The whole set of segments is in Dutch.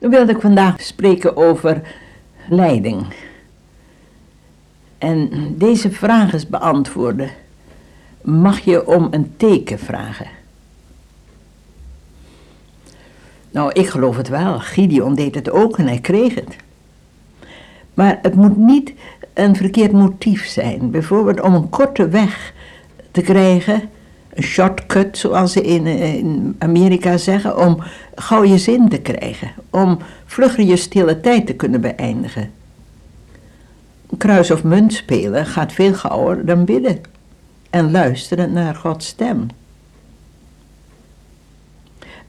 Dan wilde ik vandaag spreken over leiding. En deze vraag is beantwoorden. Mag je om een teken vragen? Nou, ik geloof het wel. Gideon deed het ook en hij kreeg het. Maar het moet niet een verkeerd motief zijn. Bijvoorbeeld om een korte weg te krijgen, een shortcut zoals ze in, in Amerika zeggen, om gauw je zin te krijgen, om vlugger je stille tijd te kunnen beëindigen. Kruis of munt spelen gaat veel gauwer dan bidden en luisteren naar Gods stem.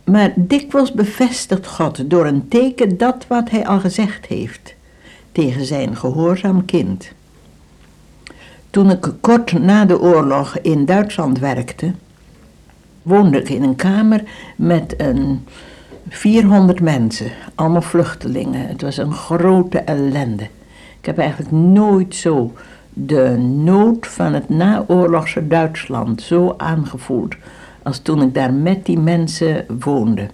Maar dikwijls bevestigt God door een teken dat wat hij al gezegd heeft tegen zijn gehoorzaam kind. Toen ik kort na de oorlog in Duitsland werkte, woonde ik in een kamer met een 400 mensen, allemaal vluchtelingen. Het was een grote ellende. Ik heb eigenlijk nooit zo de nood van het naoorlogse Duitsland zo aangevoeld als toen ik daar met die mensen woonde.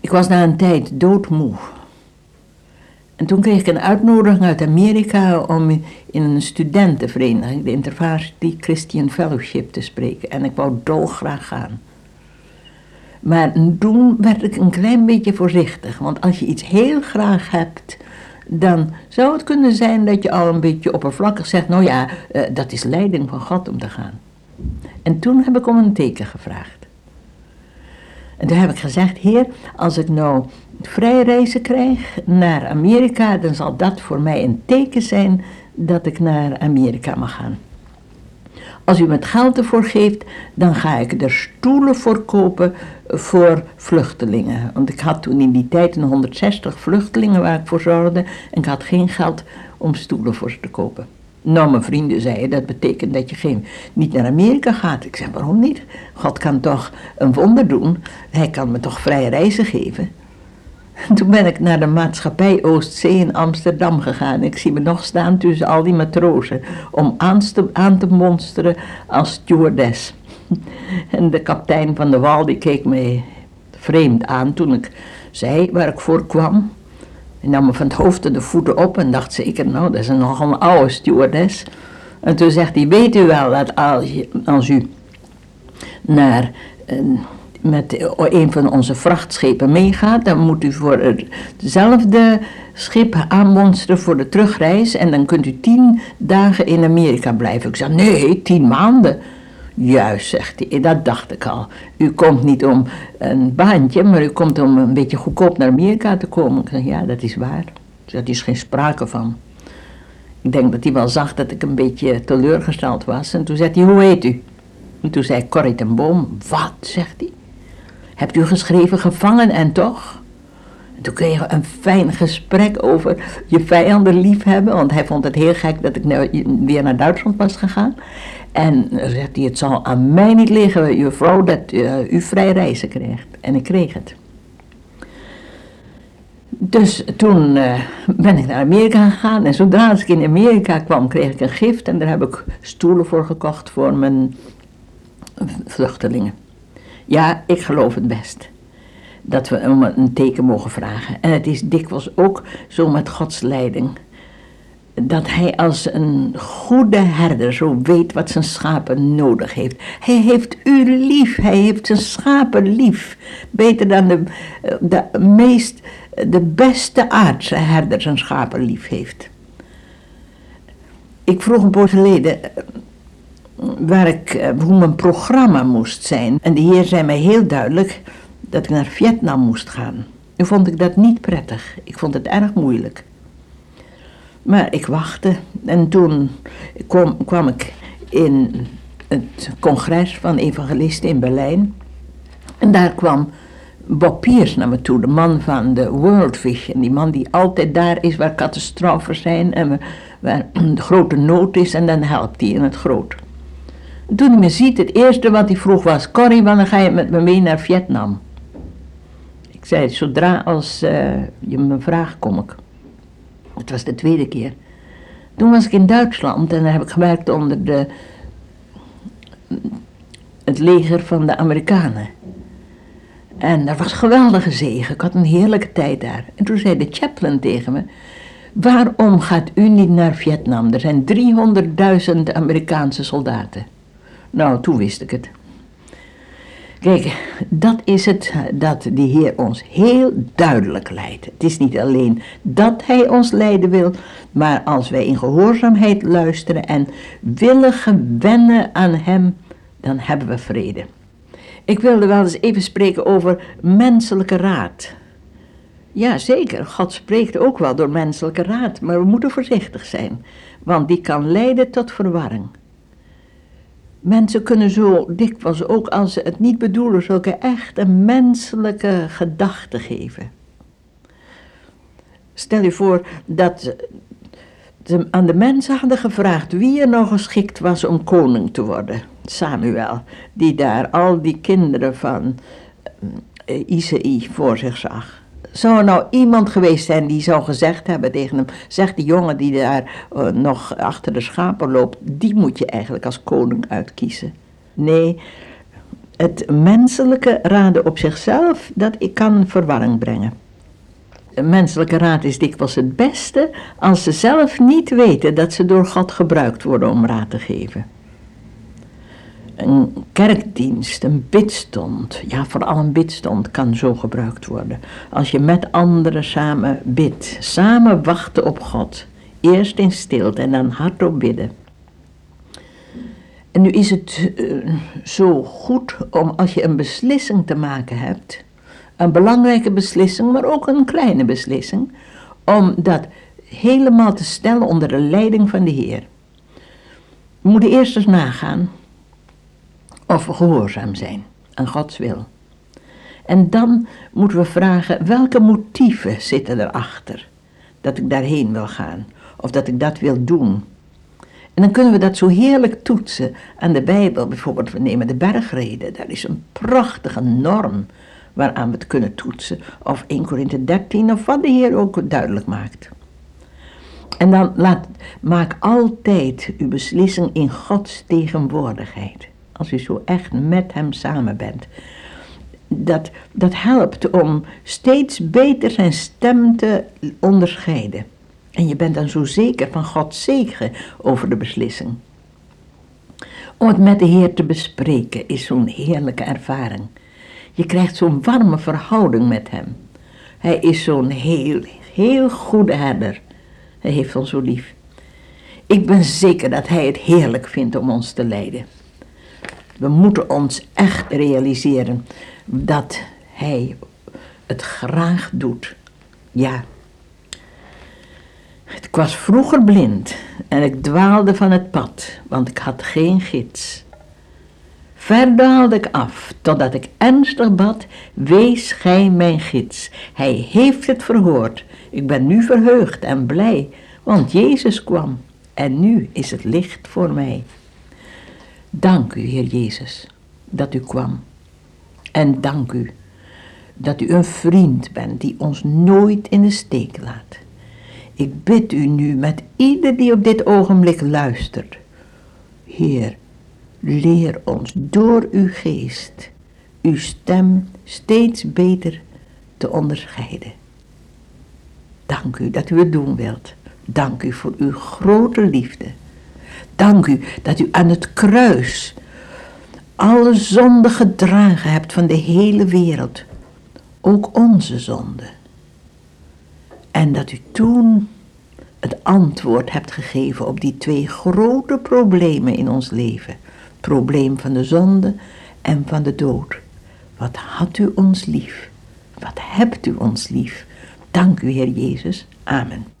Ik was na een tijd doodmoe. En toen kreeg ik een uitnodiging uit Amerika om in een studentenvereniging, de Intervarsity Christian Fellowship, te spreken. En ik wou dolgraag gaan. Maar toen werd ik een klein beetje voorzichtig, want als je iets heel graag hebt, dan zou het kunnen zijn dat je al een beetje oppervlakkig zegt, nou ja, eh, dat is leiding van God om te gaan. En toen heb ik om een teken gevraagd. En toen heb ik gezegd, heer, als ik nou vrijreizen krijg naar Amerika, dan zal dat voor mij een teken zijn dat ik naar Amerika mag gaan. Als u me het geld ervoor geeft, dan ga ik er stoelen voor kopen voor vluchtelingen. Want ik had toen in die tijd een 160 vluchtelingen waar ik voor zorgde en ik had geen geld om stoelen voor ze te kopen. Nou, mijn vrienden zeiden, dat betekent dat je geen, niet naar Amerika gaat. Ik zei, waarom niet? God kan toch een wonder doen. Hij kan me toch vrije reizen geven. En toen ben ik naar de maatschappij Oostzee in Amsterdam gegaan. Ik zie me nog staan tussen al die matrozen om aan te, aan te monsteren als stewardess. En de kapitein van de wal die keek me vreemd aan toen ik zei waar ik voor kwam. Hij nam me van het hoofd en de voeten op en dacht zeker, nou, dat is een nogal een oude stewardess. En toen zegt hij, weet u wel dat als, als u naar, met een van onze vrachtschepen meegaat, dan moet u voor hetzelfde schip aanmonsteren voor de terugreis en dan kunt u tien dagen in Amerika blijven. Ik zeg, nee, tien maanden. Juist, zegt hij, dat dacht ik al. U komt niet om een baantje, maar u komt om een beetje goedkoop naar Amerika te komen. Ik zeg, ja, dat is waar. Daar is geen sprake van. Ik denk dat hij wel zag dat ik een beetje teleurgesteld was. En toen zei hij, hoe heet u? En toen zei Corrie ten Boom, wat, zegt hij. Hebt u geschreven gevangen en toch? En toen kregen we een fijn gesprek over je vijanden liefhebben. Want hij vond het heel gek dat ik nou weer naar Duitsland was gegaan. En zegt hij, het zal aan mij niet liggen, juffrouw, dat uh, u vrij reizen krijgt. En ik kreeg het. Dus toen uh, ben ik naar Amerika gegaan en zodra ik in Amerika kwam, kreeg ik een gift en daar heb ik stoelen voor gekocht voor mijn vluchtelingen. Ja, ik geloof het best dat we om een teken mogen vragen. En het is dikwijls ook zo met Gods leiding dat hij als een goede herder zo weet wat zijn schapen nodig heeft. Hij heeft u lief, hij heeft zijn schapen lief. Beter dan de, de meest, de beste aardse herder zijn schapen lief heeft. Ik vroeg een poos geleden waar ik, eh, hoe mijn programma moest zijn. En de heer zei mij heel duidelijk dat ik naar Vietnam moest gaan. Nu vond ik dat niet prettig. Ik vond het erg moeilijk. Maar ik wachtte en toen kwam, kwam ik in het congres van evangelisten in Berlijn. En daar kwam Bob Pierce naar me toe, de man van de World Vision. Die man die altijd daar is waar catastrofen zijn en waar de grote nood is en dan helpt hij in het groot. Toen hij me ziet, het eerste wat hij vroeg was, Corrie, wanneer ga je met me mee naar Vietnam? Ik zei, zodra als uh, je me vraagt, kom ik. Het was de tweede keer. Toen was ik in Duitsland en daar heb ik gewerkt onder de, het leger van de Amerikanen. En dat was geweldige zegen. Ik had een heerlijke tijd daar. En toen zei de chaplain tegen me: Waarom gaat u niet naar Vietnam? Er zijn 300.000 Amerikaanse soldaten. Nou, toen wist ik het. Kijk, dat is het dat de Heer ons heel duidelijk leidt. Het is niet alleen dat Hij ons leiden wil, maar als wij in gehoorzaamheid luisteren en willen gewennen aan Hem, dan hebben we vrede. Ik wilde wel eens even spreken over menselijke raad. Ja, zeker. God spreekt ook wel door menselijke raad, maar we moeten voorzichtig zijn, want die kan leiden tot verwarring. Mensen kunnen zo dikwijls ook als ze het niet bedoelen, zulke echt een menselijke gedachten geven. Stel je voor dat ze aan de mensen hadden gevraagd wie er nou geschikt was om koning te worden. Samuel, die daar al die kinderen van eh, Isaïe voor zich zag. Zou er nou iemand geweest zijn die zou gezegd hebben tegen hem: Zeg die jongen die daar uh, nog achter de schapen loopt, die moet je eigenlijk als koning uitkiezen. Nee, het menselijke raden op zichzelf, dat kan verwarring brengen. Menselijke raad is dikwijls het beste als ze zelf niet weten dat ze door God gebruikt worden om raad te geven een kerkdienst, een bidstond, ja vooral een bidstond kan zo gebruikt worden. Als je met anderen samen bidt, samen wachten op God. Eerst in stilte en dan hardop bidden. En nu is het uh, zo goed om als je een beslissing te maken hebt, een belangrijke beslissing, maar ook een kleine beslissing, om dat helemaal te stellen onder de leiding van de Heer. We moeten eerst eens nagaan of gehoorzaam zijn aan Gods wil. En dan moeten we vragen welke motieven zitten erachter dat ik daarheen wil gaan of dat ik dat wil doen. En dan kunnen we dat zo heerlijk toetsen aan de Bijbel. Bijvoorbeeld, we nemen de bergreden. Daar is een prachtige norm waaraan we het kunnen toetsen. Of 1 Korinthe 13, of wat de Heer ook duidelijk maakt. En dan laat, maak altijd uw beslissing in Gods tegenwoordigheid als u zo echt met hem samen bent. Dat, dat helpt om steeds beter zijn stem te onderscheiden. En je bent dan zo zeker van Gods zegen over de beslissing. Om het met de Heer te bespreken is zo'n heerlijke ervaring. Je krijgt zo'n warme verhouding met Hem. Hij is zo'n heel, heel goede herder. Hij heeft ons zo lief. Ik ben zeker dat Hij het heerlijk vindt om ons te leiden. We moeten ons echt realiseren dat Hij het graag doet. Ja. Ik was vroeger blind en ik dwaalde van het pad, want ik had geen gids. Ver daalde ik af, totdat ik ernstig bad, wees gij mijn gids. Hij heeft het verhoord. Ik ben nu verheugd en blij, want Jezus kwam en nu is het licht voor mij. Dank u, Heer Jezus, dat u kwam. En dank u dat u een vriend bent die ons nooit in de steek laat. Ik bid u nu met ieder die op dit ogenblik luistert. Heer, leer ons door uw geest uw stem steeds beter te onderscheiden. Dank u dat u het doen wilt. Dank u voor uw grote liefde. Dank u dat u aan het kruis alle zonden gedragen hebt van de hele wereld, ook onze zonde. En dat u toen het antwoord hebt gegeven op die twee grote problemen in ons leven. Probleem van de zonde en van de dood. Wat had u ons lief? Wat hebt u ons lief? Dank u, Heer Jezus. Amen.